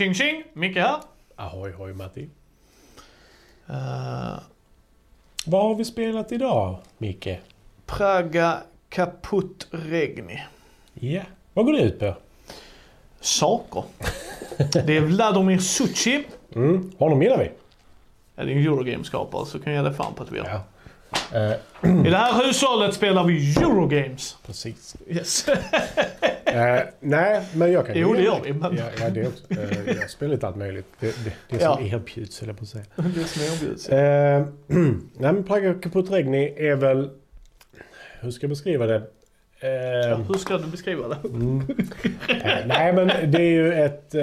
Tjing tjing! Micke här. Ahoy hoj Matti. Uh, Vad har vi spelat idag, Micke? Praga Kaput Regni. Ja. Vad går det ut på? Saker. Det är Vladimir Suchi. Mm. Honom gillar vi. Ja, det är en Eurogame-skapare så kan jag ge det fan på att vi har. Ja. Eh, I det här hushållet spelar vi Eurogames. precis. Yes. Eh, nej, men jag kan Jo, det gör vi, men- Ja, ja, det också. Eh, jag spelar lite allt möjligt. Det, det, det Ja. som erbjuds, höll jag på att säga. det som erbjuds. Eh, nej, men Praga Kaput Regni är väl... Hur ska jag beskriva det? Eh, Ja, hur ska du beskriva det? Mm. Eh, Nej men det är ju ett, eh,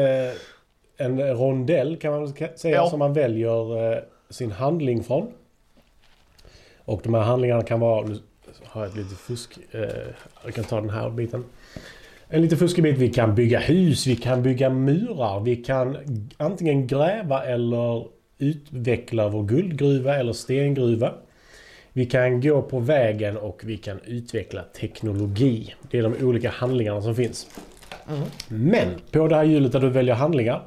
en rondell kan man säga som man väljer sin handling från. Och de här handlingarna kan vara, nu har jag ett litet fusk, eh, jag kan ta den här biten. En liten fuskig bit, vi kan bygga hus, vi kan bygga murar, vi kan antingen gräva eller utveckla vår guldgruva eller stengruva. Vi kan gå på vägen och vi kan utveckla teknologi. Det är de olika handlingarna som finns. Men på det här hjulet där du väljer handlingar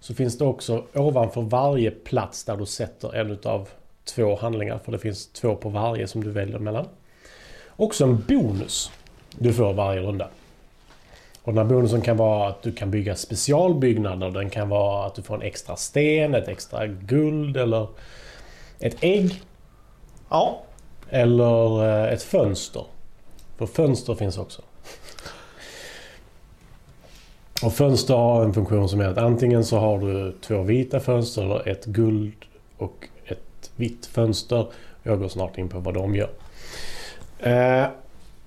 så finns det också ovanför varje plats där du sätter en utav två handlingar. För det finns två på varje som du väljer mellan. Också en bonus du får varje runda. Och den här bonusen kan vara att du kan bygga specialbyggnader. Den kan vara att du får en extra sten, ett extra guld eller ett ägg. Ja. Eller eh, ett fönster. För fönster finns också. Och fönster har en funktion som är att antingen så har du två vita fönster eller ett guld och vitt fönster. Jag går snart in på vad de gör. Eh,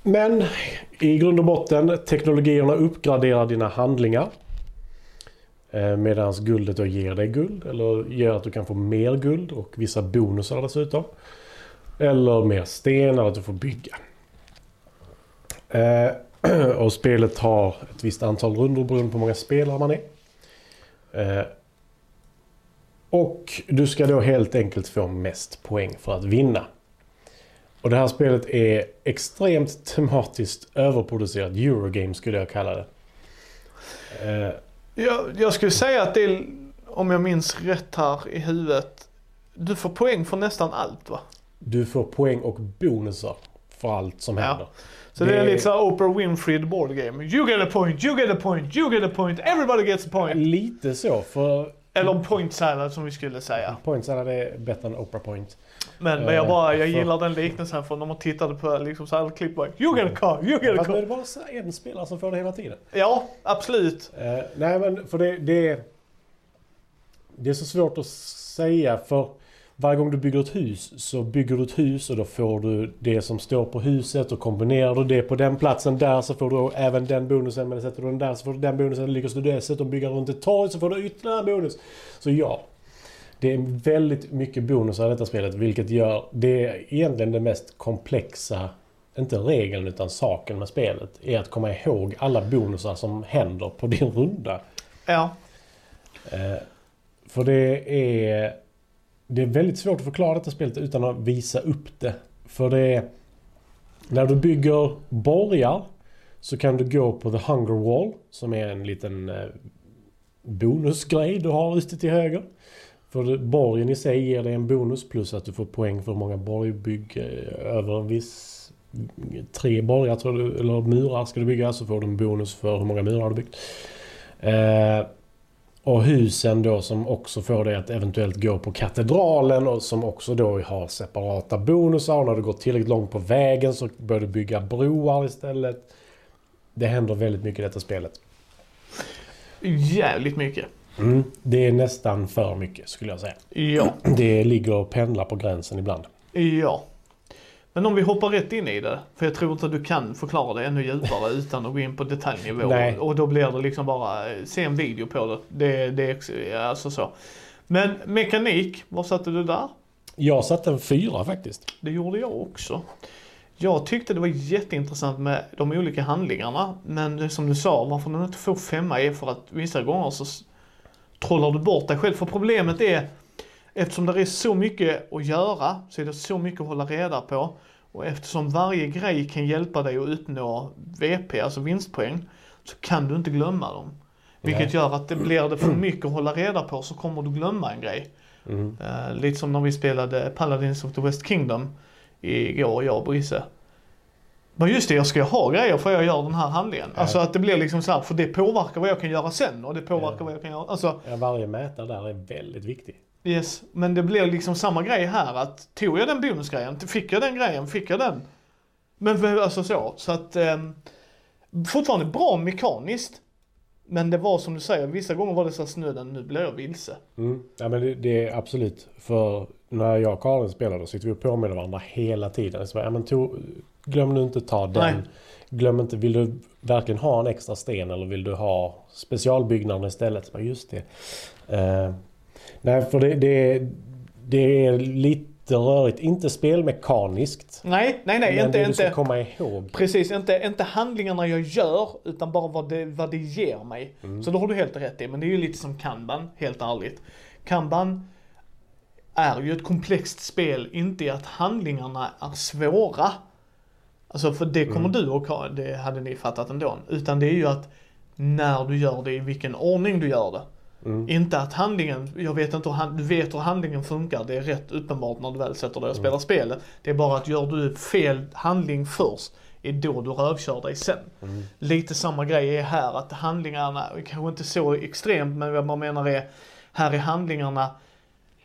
Men i grund och botten, teknologierna uppgraderar dina handlingar. Eh, Medan guldet då ger dig guld eller gör att du kan få mer guld och vissa bonusar dessutom. Eller mer stenar att du får bygga. Eh, och spelet har ett visst antal rundor beroende på hur många spelare man är. Och du ska då helt enkelt få mest poäng för att vinna. Och det här spelet är extremt tematiskt överproducerat. Eurogame skulle jag kalla det. Eh, Jag, jag skulle säga att det är, om jag minns rätt här i huvudet, du får poäng för nästan allt va? du får poäng och bonusar för allt som Ja. händer. Så det, är Det- lite såhär Oprah Winfrey board game. You get a point, you get a point, you get a point, everybody gets a point. Lite så, för Eller point salad som vi skulle säga. Points är bättre än Oprah Point. Men, men jag Eh, bara, jag för- gillar den liknelsen för när man tittade på liksom så här klipp bara, You get a car, you get a car. det bara så en spelare som får det hela tiden. Ja, absolut. Eh, nej men för det, det, det är så svårt att säga för varje gång du bygger ett hus så bygger du ett hus och då får du det som står på huset och kombinerar du det på den platsen där så får du även den bonusen men sätter du den där så får du den bonusen. Lyckas du dessutom bygga runt ett torg så får du ytterligare en bonus. Så ja. Det är väldigt mycket bonusar i detta spelet vilket gör det egentligen det mest komplexa inte regeln utan saken med spelet är att komma ihåg alla bonusar som händer på din runda. Ja. Eh, för det är, det är väldigt svårt att förklara detta spelet utan att visa upp det. För det är... När du bygger borgar så kan du gå på The Hunger Wall som är en liten eh, bonusgrej du har ute till höger. För borgen i sig ger dig en bonus plus att du får poäng för hur många borgbygg eh, över en viss... Tre borgar tror du, eller murar ska du bygga så får du en bonus för hur många murar du byggt. Eh, och husen då som också får dig att eventuellt gå på katedralen och som också då har separata bonusar. Och när du går tillräckligt långt på vägen så börjar du bygga broar istället. Det händer väldigt mycket i detta spelet. Jävligt mycket. Mm. Det är nästan för mycket skulle jag säga. Ja. Det ligger och pendlar på gränsen ibland. Ja. Men om vi hoppar rätt in i det, för jag tror inte att du kan förklara det ännu djupare utan att gå in på detaljnivå. Nej. Och då blir det liksom bara, eh, se en video på det. Det, det alltså så. Men mekanik, vad satte du där? Jag satte en fyra faktiskt. Det gjorde jag också. Jag tyckte det var jätteintressant med de olika handlingarna. Men som du sa, varför den inte får femma är för att vissa gånger så trollar du bort dig själv. För problemet är, eftersom det är så mycket att göra, så är det så mycket att hålla reda på. Och eftersom varje grej kan hjälpa dig att uppnå VP, alltså vinstpoäng, så kan du inte glömma dem. Vilket gör att det blir det för mycket att hålla reda på så kommer du glömma en grej. Mm. Eh, lite som när vi spelade Paladins of the West Kingdom igår, jag och Brisse. Men just det, jag ska ha grejer för jag gör den här handlingen. Ja. Alltså att det blir liksom så här, för det påverkar vad jag kan göra sen och det påverkar Ja. vad jag kan göra. Alltså, Ja, varje mätare där är väldigt viktig. Yes. Men det blir liksom samma grej här att tog jag den bonusgrejen, fick jag den grejen, fick jag den. Men alltså så, så att ehm, fortfarande bra mekaniskt. Men det var som du säger, vissa gånger var det så snöden, nu blir jag vilse. Mm. Ja men det, det är absolut. För när jag och Karin spelade så sitter vi och påminner varandra hela tiden. Så ja, men to, glöm nu inte ta den. Nej. Glöm inte, vill du verkligen ha en extra sten eller vill du ha specialbyggnaden istället? Så just det. Eh, nej för det, det, det är lite rörigt. Inte spelmekaniskt. Nej, nej, nej, men inte, det du ska inte. komma ihåg. Precis, inte, inte handlingarna jag gör utan bara vad det, vad det ger mig. Så det har du helt rätt i. Men det är ju lite som Kanban, helt ärligt. Kanban är ju ett komplext spel, inte i att handlingarna är svåra. Alltså för det kommer du och ha, det hade ni fattat ändå. Utan det är ju att när du gör det, i vilken ordning du gör det. Mm. Inte att handlingen, jag vet inte hur, han- du vet hur handlingen funkar, det är rätt uppenbart när du väl sätter dig och spelar spelet. Det är bara att gör du fel handling först, är då du rövkör dig sen. Lite samma grej är här, att handlingarna, kanske inte så extremt, men vad man menar är, här är handlingarna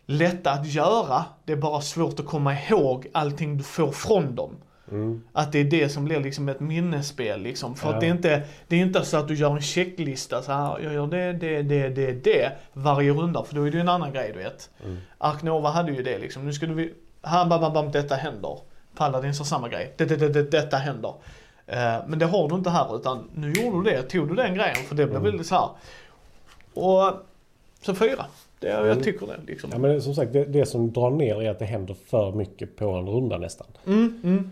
lätta att göra, det är bara svårt att komma ihåg allting du får från dem. Mm. Att det är det som blir liksom ett minnesspel liksom. För Ja. att det är, inte, det är inte så att du gör en checklista så här, jag gör det, det, det, det, det varje runda. För då är det en annan grej du vet. Mm. Ark Nova hade ju det liksom. Nu skulle vi, här bam, bam, bam, detta händer. Paladins har samma grej. Det, det, det, det, detta händer. Eh, men det har du inte här utan nu gjorde du det, tog du den grejen för det blev Mm. väldigt så här. Och så fyra. Det, jag Mm. tycker det liksom. Ja, men som sagt, det, det som drar ner är att det händer för mycket på en runda nästan. Mm, mm.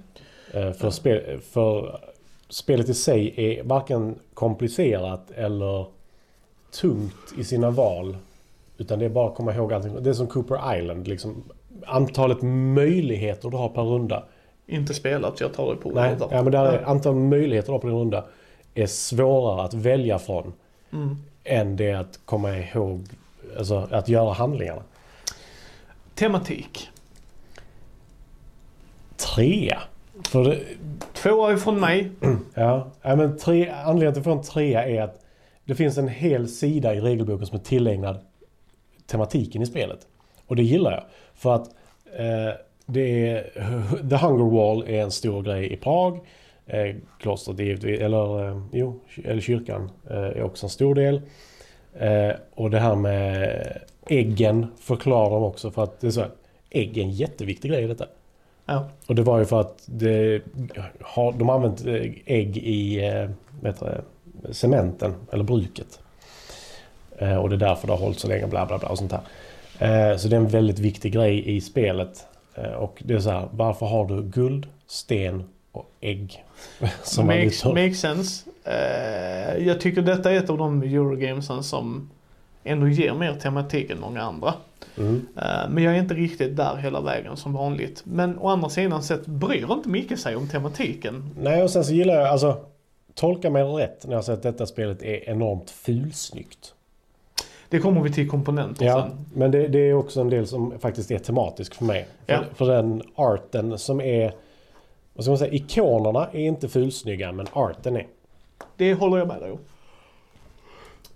Eh, För, spel, för spelet i sig är varken komplicerat eller tungt i sina val. Utan det är bara att komma ihåg allting. Det är som Cooper Island. Liksom, antalet möjligheter du har per runda. Inte spelat jag tar det på Nej, det. ja, men där är, antalet möjligheter du har på din runda är svårare att välja från. Mm. Än det att komma ihåg, alltså att göra handlingarna. Tematik. Trea. För det, Två är från mig. Ja, ja men tre, anledningen till att få en trea är att det finns en hel sida i regelboken som är tillägnad tematiken i spelet. Och det gillar jag. För att eh, det är, The Hunger Wall är en stor grej i Prag. Eh, klostret givetvis, eller, eh, jo, eller kyrkan eh, är också en stor del. Eh, och det här med äggen förklarar de också för att det är så här, ägg är en jätteviktig grej i detta. Ja. Och det var ju för att det, har, de har använt eh, ägg i eh, vet det, cementen, eller bruket. Eh, och det är därför det har hållit så länge, bla bla bla och sånt där. Eh, så det är en väldigt viktig grej i spelet. Eh, och det är så här, varför har du guld, sten och ägg? Som makes, makes sense. Eh, jag tycker detta är ett av de Eurogamesen som ändå ger mer tematik än många andra. Mm. Eh, men jag är inte riktigt där hela vägen som vanligt. Men å andra sidan sett bryr inte Micke sig om tematiken. Nej, och sen så gillar jag, alltså, tolka mig rätt när jag säger att detta spelet är enormt fulsnyggt. Det kommer vi till komponenter Ja, sen. men det, det är också en del som faktiskt är tematisk för mig. För, Ja. för den arten som är... Vad ska man säga? Ikonerna är inte fulsnygga, men arten är. Det håller jag med dig om.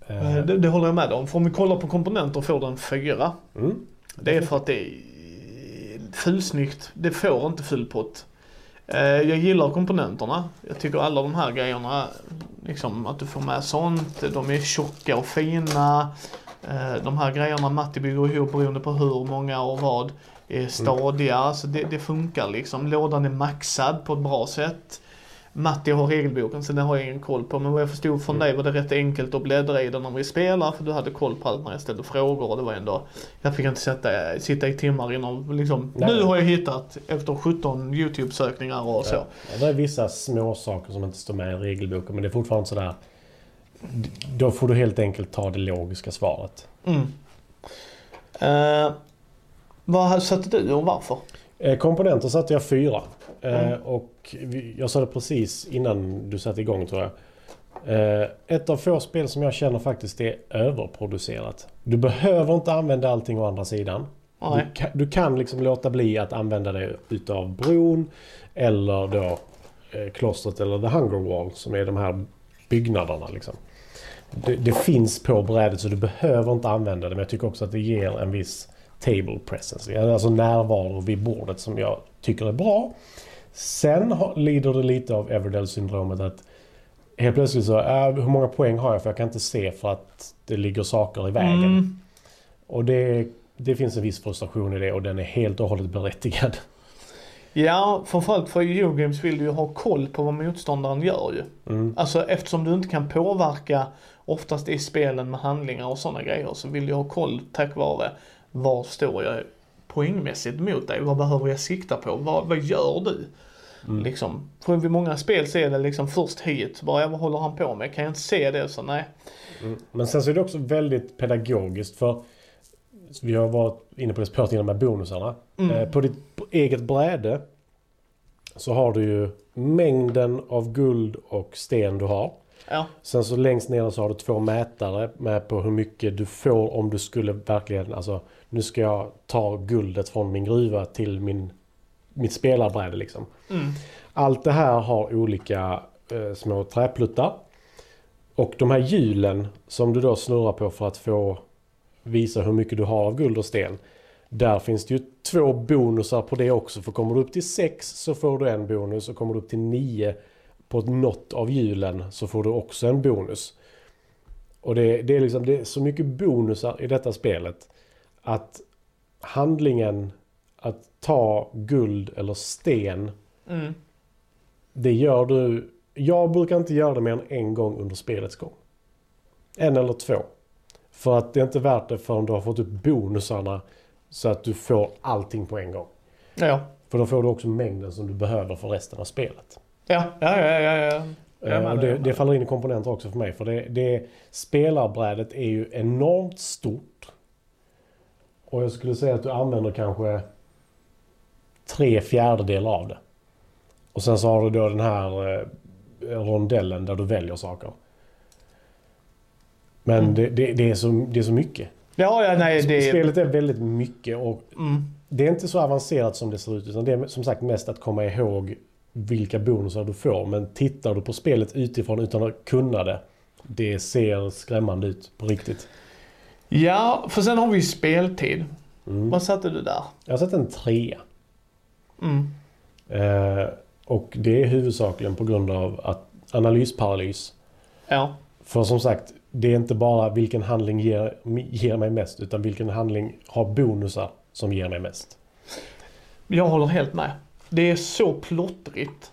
Eh, det, det håller jag med om. För om vi kollar på komponenter får den fyra. mm. Det är för att det är fulsnyggt. Det får inte full pott. Eh, Jag gillar komponenterna. Jag tycker alla de här grejerna, liksom att du får med sånt. De är tjocka och fina. De här grejerna Matti bygger ihop beroende på hur många och vad är stadiga. Så det, det funkar liksom. Lådan är maxad på ett bra sätt. Matti har regelboken så den har jag ingen koll på. Men vad jag förstod från dig var det rätt enkelt att bläddra i den när vi spelar. För du hade koll på allt när jag ställde frågor och det var ändå jag fick inte sätta, sitta i timmar innan liksom, Nej. nu har jag hittat efter 17 YouTube-sökningar och så. Ja. Det är vissa små saker som inte står med i regelboken, men det är fortfarande sådär... Då får du helt enkelt ta det logiska svaret. Mm. Eh, vad satte du och varför? Eh, komponenter satte jag fyra. Eh, Mm. Och jag sa det precis innan du satte igång tror jag. Eh, ett av få spel som jag känner faktiskt är överproducerat. Du behöver inte använda allting å andra sidan. Du kan, du kan liksom låta bli att använda det utav bron eller då eh, klostret eller The Hunger Wall som är de här byggnaderna. Liksom. Det, det finns på brädet så du behöver inte använda det men jag tycker också att det ger en viss table presence. Alltså närvaro vid bordet som jag tycker är bra. Sen lider det lite av Everdell-syndromet att helt plötsligt så, äh, hur många poäng har jag för jag kan inte se för att det ligger saker i vägen. Mm. Och det, det finns en viss frustration i det och den är helt och hållet berättigad. Ja, framförallt för i Eurogames vill du ju ha koll på vad motståndaren gör ju. Mm. Alltså eftersom du inte kan påverka oftast i spelen med handlingar och sådana grejer så vill du ha koll tack vare var står jag poängmässigt mot dig? Vad behöver jag sikta på? Vad, vad gör du? Mm. Liksom. För vid många spel så är det liksom först hit, bara vad håller han på med? Kan jag inte se det så nej. Mm. Men sen så är det också väldigt pedagogiskt för vi har varit inne på det spåret innan med bonusarna. Mm. Eh, på ditt eget bräde så har du ju mängden av guld och sten du har. Ja, Sen så längst ner så har du två mätare med på hur mycket du får om du skulle verkligen, alltså nu ska jag ta guldet från min gruva till min, mitt spelarbräde liksom. mm. Allt det här har olika eh, små träpluttar. Och de här hjulen som du då snurrar på för att få visa hur mycket du har av guld och sten. Där finns det ju två bonusar på det också. För kommer du upp till 6 så får du en bonus och kommer du upp till 9 på något av hjulen så får du också en bonus. Och det, det, är liksom, det är så mycket bonusar i detta spelet att handlingen att ta guld eller sten Mm. det gör du... Jag brukar inte göra det mer än en gång under spelets gång. En eller två. För att det är inte värt det förrän du har fått upp bonusarna så att du får allting på en gång. Ja. För då får du också mängden som du behöver för resten av spelet. Ja, ja, ja, ja, ja. Eh, och det, det faller in i komponenter också för mig. För det, det spelarbrädet är ju enormt stort. Och jag skulle säga att du använder kanske tre fjärdedelar av det. Och sen så har du då den här eh, rondellen där du väljer saker. Men Mm. det, det, det, är så, det är så mycket. Ja, ja, nej, det är... Spelet är väldigt mycket och Mm. det är inte så avancerat som det ser ut. Utan det är som sagt mest att komma ihåg vilka bonusar du får. Men tittar du på spelet utifrån utan att kunna det. Det ser skrämmande ut på riktigt. Ja, för sen har vi ju speltid. Mm. Vad satte du där? Jag sett en trea. Mm. Eh, och det är huvudsakligen på grund av att analysparalys. Ja. För som sagt, det är inte bara vilken handling ger, ger mig mest. Utan vilken handling har bonusar som ger mig mest. Jag håller helt med. Det är så plottrigt.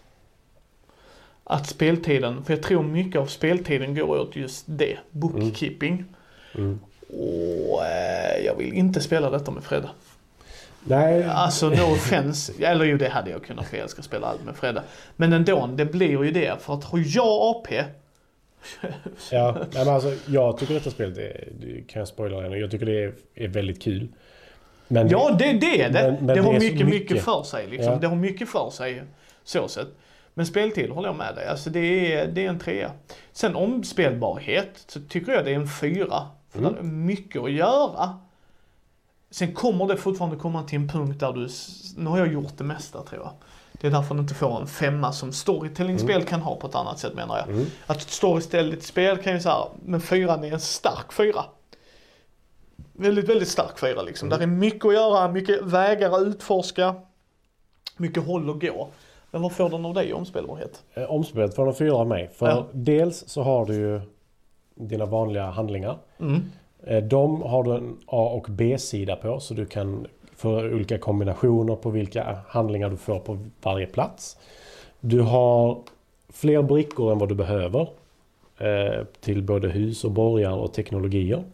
Att speltiden, för jag tror mycket av speltiden går åt just det. Bookkeeping. Mm. Och eh, jag vill inte spela detta med Fredde. Nej, Alltså no offense. Eller jo det hade jag kunnat för jag att spela allt med Fredde. Men ändå, det blir ju det. För att har jag AP. Ja, men alltså, jag tycker detta spelet är, det kan jag spoila redan, jag tycker det är, är väldigt kul. Men Ja det, det är det. Men- men det det har så mycket, mycket, mycket. för sig liksom. Ja. Det har mycket för sig. Så sett. Men speltid håller jag med dig. Alltså det är, det är en trea. Sen omspelbarhet så tycker jag det är en fyra. För Mm. det är mycket att göra. Sen kommer det fortfarande komma till en punkt där du, nu har jag gjort det mesta tror jag. Det är därför du inte får en femma som storytelling-spel kan ha på ett annat sätt menar jag. Mm. Att storytelling-spel kan ju säga, men fyran är en stark fyra. Väldigt, väldigt stark fyra liksom. Mm. Där är mycket att göra, mycket vägar att utforska. Mycket håll att gå. Men vad får den av dig i omspelbarhet? Eh, Omspelet får en fyra av mig. För Ja. dels så har du ju dina vanliga handlingar. Mm. Eh, De har du en A och B-sida på så du kan få olika kombinationer på vilka handlingar du får på varje plats. Du har fler brickor än vad du behöver eh, till både hus och borgar och teknologier.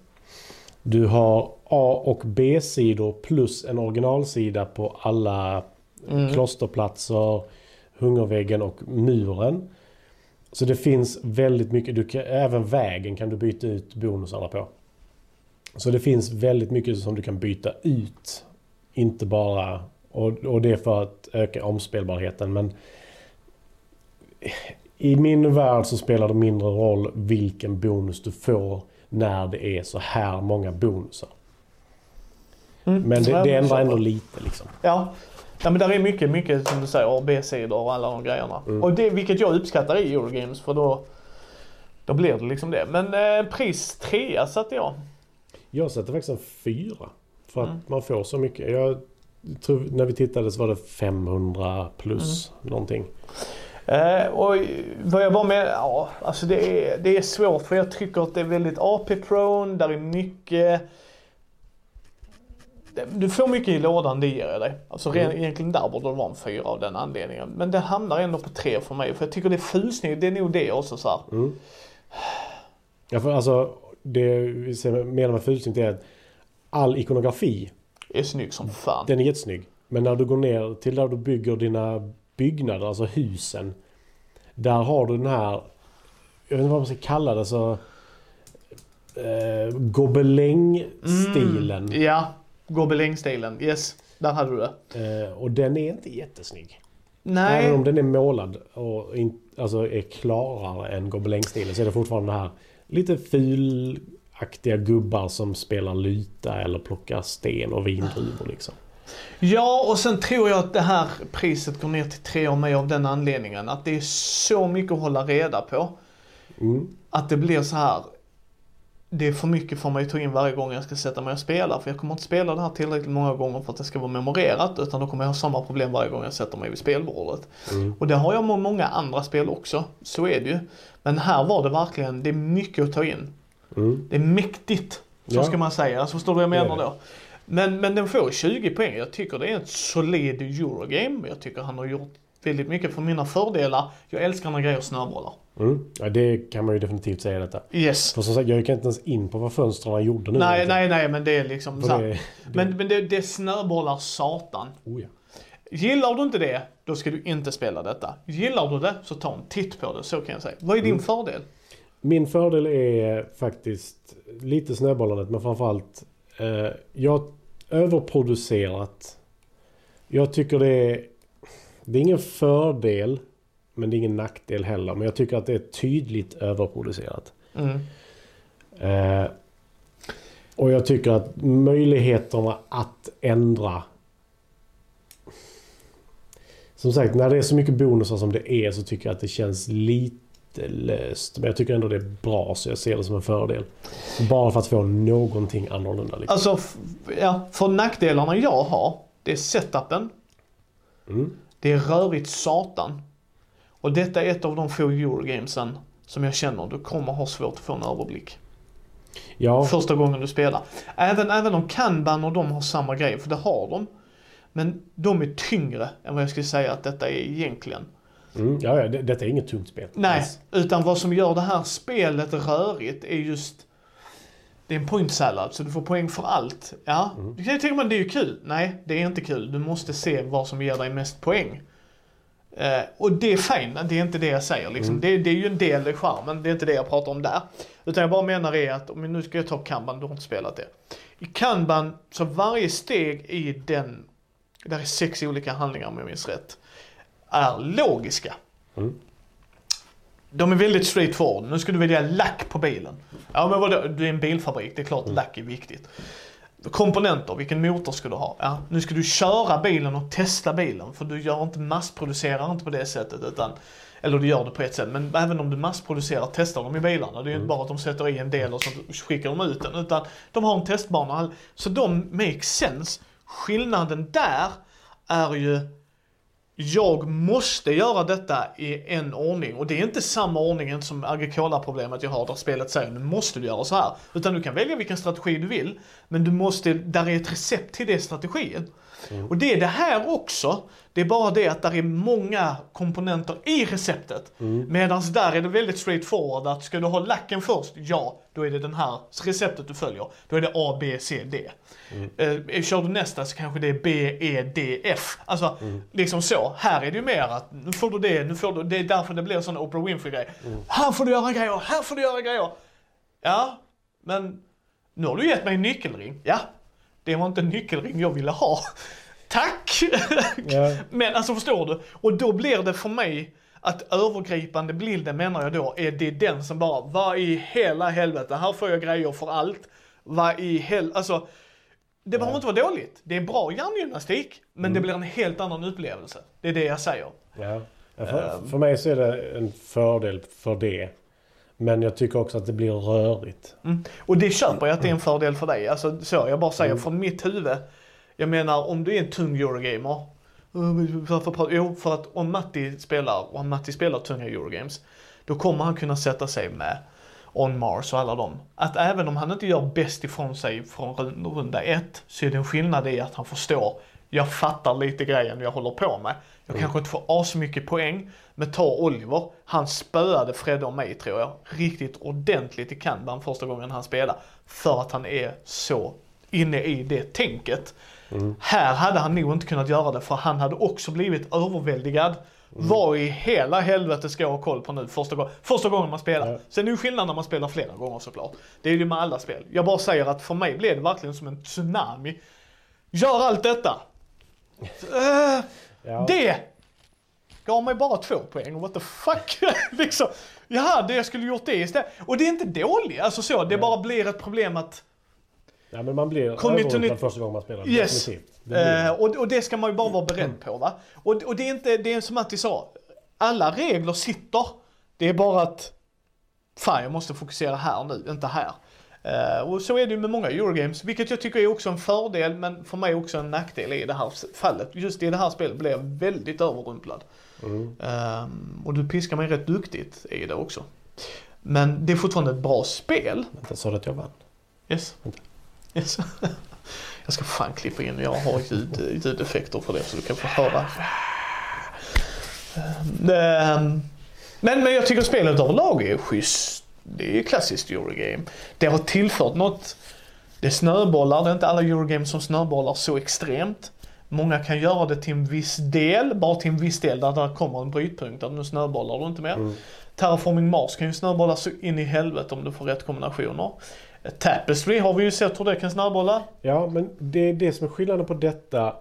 Du har A och B-sidor plus en originalsida på alla Mm. klosterplatser, hungerväggen och muren. Så det finns väldigt mycket. Du kan, även vägen kan du byta ut bonusarna på. Så det finns väldigt mycket som du kan byta ut. Inte bara... Och, och det är för att öka omspelbarheten. Men I min värld så spelar det mindre roll vilken bonus du får när det är så här många bonusar. Mm. Men det, det ändrar ändå lite liksom. Ja. ja, men där är mycket, mycket som du säger, B-sidor och alla de grejerna. Mm. Och det, vilket jag uppskattar i Eurogames för då, då blir det liksom det. Men eh, pris trea satte jag. Jag sätter faktiskt en fyra. För att Mm. man får så mycket. Jag tror när vi tittade så var det 500 plus Mm. någonting. Eh, och vad jag var med, ja alltså det är, det är svårt för jag tycker att det är väldigt AP-prone, där är mycket du får mycket i lådan, det ger jag dig. Alltså Mm. egentligen där borde det vara en fyra av den anledningen. Men det hamnar ändå på tre för mig. För jag tycker det är fulsnyggt, det är nog det också så här. Mm. Ja, för alltså, det vi menar med fulsnyggt är att all ikonografi, är snygg som fan. den är jättesnygg. Men när du går ner till där du bygger dina byggnader, alltså husen. Där har du den här, jag vet inte vad man ska kalla det, så... Eh, Gobeläng-stilen. Mm, ja, gobelängstilen. Yes, där hade du det. Eh, och den är inte jättesnygg. Nej. Även om den är målad och in, alltså är klarare än gobelängstilen så är det fortfarande det här lite fulaktiga gubbar som spelar luta eller plockar sten och vindruvor liksom. Ja, och sen tror jag att det här priset går ner till tre av mig av den anledningen. Att det är så mycket att hålla reda på. Mm. Att det blir så här. Det är för mycket för mig att ta in varje gång jag ska sätta mig och spela. För jag kommer inte spela det här tillräckligt många gånger för att det ska vara memorerat. Utan då kommer jag ha samma problem varje gång jag sätter mig vid spelbordet. Mm. Och det har jag med många andra spel också. Så är det ju. Men här var det verkligen, det är mycket att ta in. Mm. Det är mäktigt. Så Ja. ska man säga. Alltså, förstår du vad jag menar då? Men, men den får 20 poäng. Jag tycker det är ett solid Eurogame. Jag tycker han har gjort väldigt mycket för mina fördelar. Jag älskar när grejer snöbollar. Mm. Ja, det kan man ju definitivt säga detta. Yes. För som sagt, jag gick inte ens in på vad fönstren gjorde nu. Nej, nej, nej, men det är liksom så det, Men, men det, det snöbollar satan. oh ja. Gillar du inte det, då ska du inte spela detta. Gillar du det, så ta en titt på det. Så kan jag säga. Vad är din Mm. fördel? Min fördel är faktiskt lite snöbollandet men framförallt eh, jag överproducerat. Jag tycker det är det är ingen fördel men det är ingen nackdel heller. Men jag tycker att det är tydligt överproducerat. Mm. Eh, och jag tycker att möjligheterna att ändra som sagt, när det är så mycket bonusar som det är så tycker jag att det känns lite löst. Men jag tycker ändå det är bra så jag ser det som en fördel. Bara för att få någonting annorlunda. Liksom. Alltså, ja, för nackdelarna jag har, det är setupen, Mm. det är rörigt satan. Och detta är ett av de få Eurogamesen som jag känner du kommer ha svårt att få en överblick. Ja, Första gången du spelar. Även, även om Kanban och de har samma grej, för det har de. Men de är tyngre än vad jag skulle säga att detta är egentligen. Mm, ja, ja det, detta är inget tungt spel. Nej, alls. utan vad som gör det här spelet rörigt är just det är en point salad, så du får poäng för allt. Ja, Mm. mm. tänker man det är ju kul. Nej, det är inte kul. Du måste se vad som ger dig mest poäng. Eh, och det är fine, det är inte det jag säger. Liksom. Mm. Det, det är ju en del i charmen, det är inte det jag pratar om där. Utan jag bara menar är att, om nu ska jag ta upp Kanban, du har inte spelat det. I Kanban, så varje steg i den, där är sex olika handlingar om jag minns rätt, är logiska. Mm. De är väldigt straightforward. Nu ska du välja lack på bilen. Ja men vadå, du är en bilfabrik, det är klart lack är viktigt. Komponenter, vilken motor ska du ha? Ja, nu ska du köra bilen och testa bilen för du gör inte massproducerar inte på det sättet utan eller du gör det på ett sätt, men även om du massproducerar testar de i bilarna. Det är ju inte bara att de sätter i en del och så skickar de ut den, utan de har en testbana. Så de make sense. Skillnaden där är ju jag måste göra detta i en ordning och det är inte samma ordning som Agricola-problemet jag har där spelet säger nu måste du göra så här. Utan du kan välja vilken strategi du vill, men du måste, där är ett recept till det strategin. Och det är det här också. Det är bara det att där är många komponenter i receptet. Medan där är det väldigt straightforward att ska du ha lacken först, ja, då är det den här receptet du följer. Då är det A, B, C, D. Eh, kör du nästa så kanske det är B, E, D, F. Alltså, liksom så. Här är det ju mer att nu får du det, nu får du, det är därför det blir en sån Oprah Winfrey-grej. Här får du göra grejer, här får du göra grejer. Ja, men nu har du gett mig en nyckelring. Ja, det var inte en nyckelring jag ville ha. Tack! Ja. Men alltså förstår du? Och då blir det för mig att övergripande bilden menar jag då är det den som bara, vad i hela helvete, här får jag grejer för allt. Vad i hel, alltså. Det behöver inte vara dåligt. Det är bra hjärngymnastik, men det blir en helt annan upplevelse. Det är det jag säger. Ja. Ja, för, för mig så är det en fördel för det. Men jag tycker också att det blir rörigt. Mm. Och det köper jag att det är en fördel för dig. Alltså så, jag bara säger från mitt huvud. Jag menar om du är en tung Eurogamer. Varför Jo, för att om Matti spelar, om Matti spelar tunga Eurogames. Då kommer han kunna sätta sig med On Mars och alla dem. Att även om han inte gör bäst ifrån sig från rund- runda ett. Så är det en skillnad i att han förstår. Jag fattar lite grejen jag håller på med. Jag kanske inte får asmycket poäng. Men ta Oliver. Han spöade Fredde och mig tror jag. Riktigt ordentligt i Kanban första gången han spelade. För att han är så inne i det tänket. Här hade han nog inte kunnat göra det för han hade också blivit överväldigad. Vad i hela helvete ska jag ha koll på nu första, gång, första gången man spelar? Ja. Sen är det skillnad när man spelar flera gånger såklart. Det är ju med alla spel. Jag bara säger att för mig blev det verkligen som en tsunami. Gör allt detta. Eh, Ja. Det gav mig bara två poäng. What the fuck? liksom, jaha, det jag skulle gjort det istället. Och det är inte dåligt, alltså så. Det bara blir ett problem att Ja, men man blir överrumplad första gången man spelar. Yes. Definitivt. Det blir- Eh, och, och det ska man ju bara vara beredd på va. Och, och det är inte, det är som Matti sa, alla regler sitter. Det är bara att, fan jag måste fokusera här nu, inte här. Eh, och så är det ju med många Eurogames, vilket jag tycker är också en fördel, men för mig också en nackdel i det här fallet. Just i det här spelet blev jag väldigt överrumplad. Mm. Ehm, och du piskar mig rätt duktigt i det också. Men det är fortfarande ett bra spel. Vänta, sa du att jag vann? Yes. yes. Jag ska fan klippa in, jag har ljud, ljudeffekter för det så du kan få höra. Ehm, Men, men jag tycker spelet överlag är schysst. Det är klassiskt Eurogame. Det har tillfört något. Det snöbollar, det är inte alla Eurogames som snöbollar så extremt. Många kan göra det till en viss del, bara till en viss del där det kommer en brytpunkt där nu snöbollar du inte mer. Mm. Terraforming Mars kan ju snöbolla så in i helvete om du får rätt kombinationer. Tapestry har vi ju sett hur det kan snöbolla. Ja, men det är det som är skillnaden på detta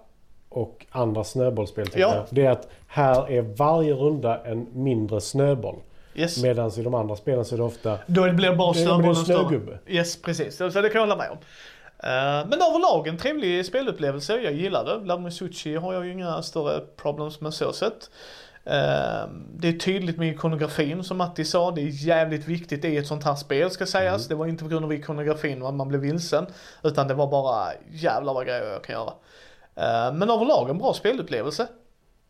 och andra snöbollsspel. Ja. Det är att här är varje runda en mindre snöboll. Yes. Medan i de andra spelen så är det ofta... Då blir det bara snöbollen större. Yes, precis. Så så det kan jag hålla med om. Eh, men överlag en trevlig spelupplevelse. Jag gillar det. Vladimir Suchi har jag ju inga större problems med så sett. Eh, det är tydligt med ikonografin som Matti sa. Det är jävligt viktigt i ett sånt här spel ska sägas. Det var inte på grund av ikonografin att man blev vilsen. Utan det var bara jävlar vad grejer jag kan göra. Eh, men överlag en bra spelupplevelse.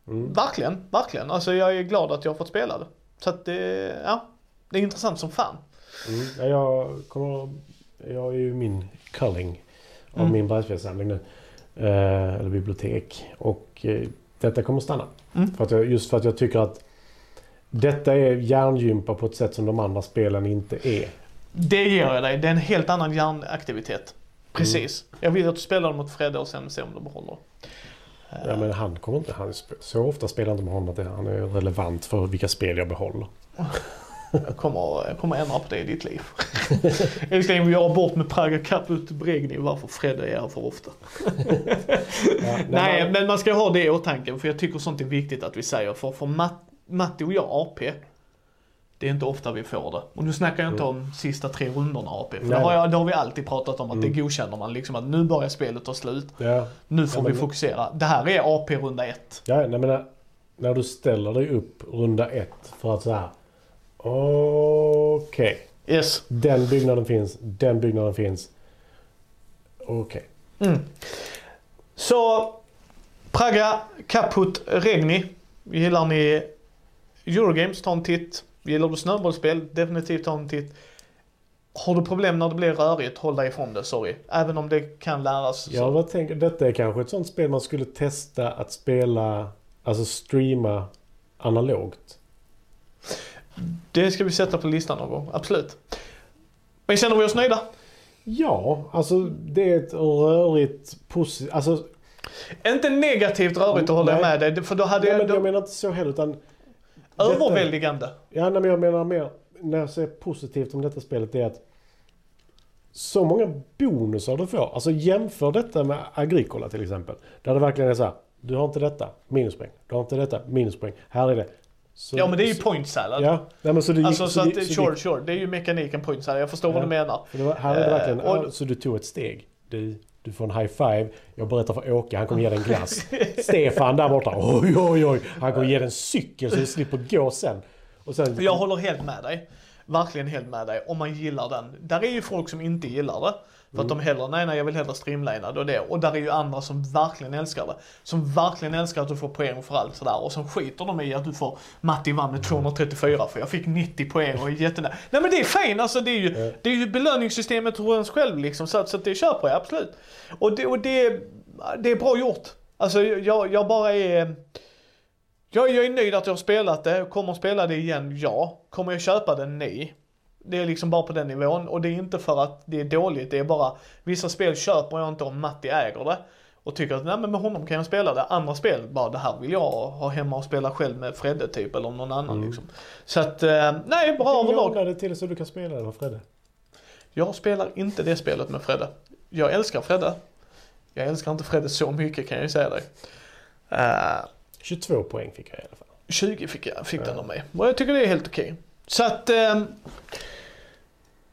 Mm. Verkligen, verkligen. Alltså jag är glad att jag har fått spela det. Så att det, ja. Det är intressant som fan. Mm. Ja, jag, kommer, jag är ju min culling av Mm. min brädspelssamling nu. Eh, eller bibliotek. Och eh, detta kommer stanna. Mm. För att jag, just för att jag tycker att detta är hjärngympa på ett sätt som de andra spelen inte är. Det ger jag dig. Det är en helt annan hjärnaktivitet. Precis. Jag vill att du spelar mot Fredde och sen se om du behåller. Ja, men han kommer inte... Han, så ofta spelar inte med honom att det- han är relevant för vilka spel jag behåller. Jag kommer, jag kommer ändra på det i ditt liv. Älskling, vi gör bort med Praga Cup ut varför Fredde är här för ofta. Ja, Nej, man- men man ska ha det i åtanke för jag tycker sånt är viktigt att vi säger. För, för Matt, Matti och jag AP, det är inte ofta vi får det. Och nu snackar jag inte om sista tre rundorna AP. För det har, jag, det har vi alltid pratat om att Mm. det godkänner man liksom att nu börjar spelet ta slut. Ja, Nu får Ja, vi men- fokusera. Det här är AP runda ett. ja nej, men när, när du ställer dig upp runda ett för att så här. Okej. Yes. Den byggnaden finns. Den byggnaden finns. Okej. Mm. Så Praga, Kaput, Regni. Gillar ni Eurogames, ta en titt. Gillar du snöbollsspel, definitivt ta en titt. Har du problem när det blir rörigt, håll dig ifrån det, sorry. Även om det kan läras. så- Jag vad tänker, detta är kanske ett sånt spel man skulle testa att spela, alltså streama analogt. Det ska vi sätta på listan någon gång, absolut. Men känner vi oss nöjda? Ja, alltså det är ett rörigt positivt, alltså Inte negativt rörigt att hålla med dig, för då hade nej, jag... men jag Då, menar inte så heller utan överväldigande. Ja, men jag menar mer när jag säger positivt om detta spelet är att så många bonusar du får. Alltså jämför detta med Agricola till exempel. Där det verkligen är så här. Du har inte detta, minuspoäng. Du har inte detta, minuspoäng. Här är det Så, Ja men det är ju så, point salad. Ja, nej, men så gick... Alltså så, det- att, det- sure, sure. Det är ju mekaniken point salad. Jag förstår vad Ja. du menar. Det var, här är det verkligen, och- ja, så du tog ett steg. Du, du får en high five. Jag berättar för Åke, han kommer ge dig en glass. Stefan där borta, oj oj oj. Han kommer ge dig en cykel så du slipper gå sen. Och sen Jag håller helt med dig. Verkligen helt med dig. Om man gillar den. Där är ju folk som inte gillar det. För att de hellre, nej nej jag vill hellre streamlinad och det. Och där är ju andra som verkligen älskar det. Som verkligen älskar att du får poäng för allt sådär. Och som skiter de i att du får, Matti vann med 234 för jag fick 90 poäng och är jättenöjd. Nej men det är fint alltså det är ju, Ja. det är ju belöningssystemet hos ens själv liksom. Så, så att det köper jag absolut. Och det, och det, det är bra gjort. Alltså jag, jag bara är... Jag, jag är nöjd att jag har spelat det. Kommer att spela det igen? Ja. Kommer jag köpa det? Nej. Det är liksom bara på den nivån och det är inte för att det är dåligt. Det är bara vissa spel köper jag inte om Matti äger det. Och tycker att nej men med honom kan jag spela det. Andra spel, bara det här vill jag ha hemma och spela själv med Fredde typ eller någon annan liksom. Så att, eh, nej bra Jag överlag. ordnar det till så du kan spela det med Fredde. Jag spelar inte det spelet med Fredde. Jag älskar Fredde. Jag älskar inte Fredde så mycket kan jag ju säga dig. Eh, 22 poäng fick jag i alla fall. 20 fick, jag, fick den Ja. av mig. Och jag tycker det är helt okej. Så att... Eh,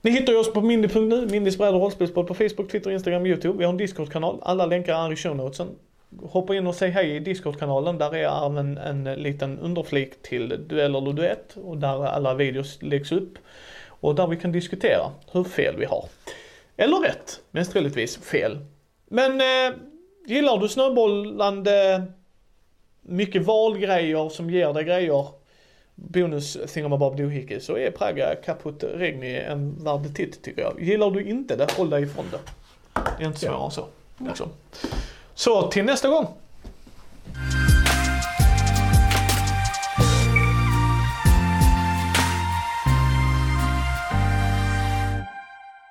ni hittar ju oss på mindy.nu, Mindys bräd och rollspelspodd på Facebook, Twitter, Instagram, YouTube. Vi har en Discord-kanal. Alla länkar är i show notesen. Hoppa in och säg hej i Discord-kanalen. Där är även en liten underflik till duell eller duett. Och där alla videos läggs upp. Och där vi kan diskutera hur fel vi har. Eller rätt, mest troligtvis fel. Men eh, gillar du snöbollande mycket valgrejer som ger dig grejer, bonus thingamabob dohickey, så är Praga Caput Regni en värd titt tycker jag. Gillar du inte det, håll dig ifrån det. Det är inte svårare än så. Liksom. Så till nästa gång.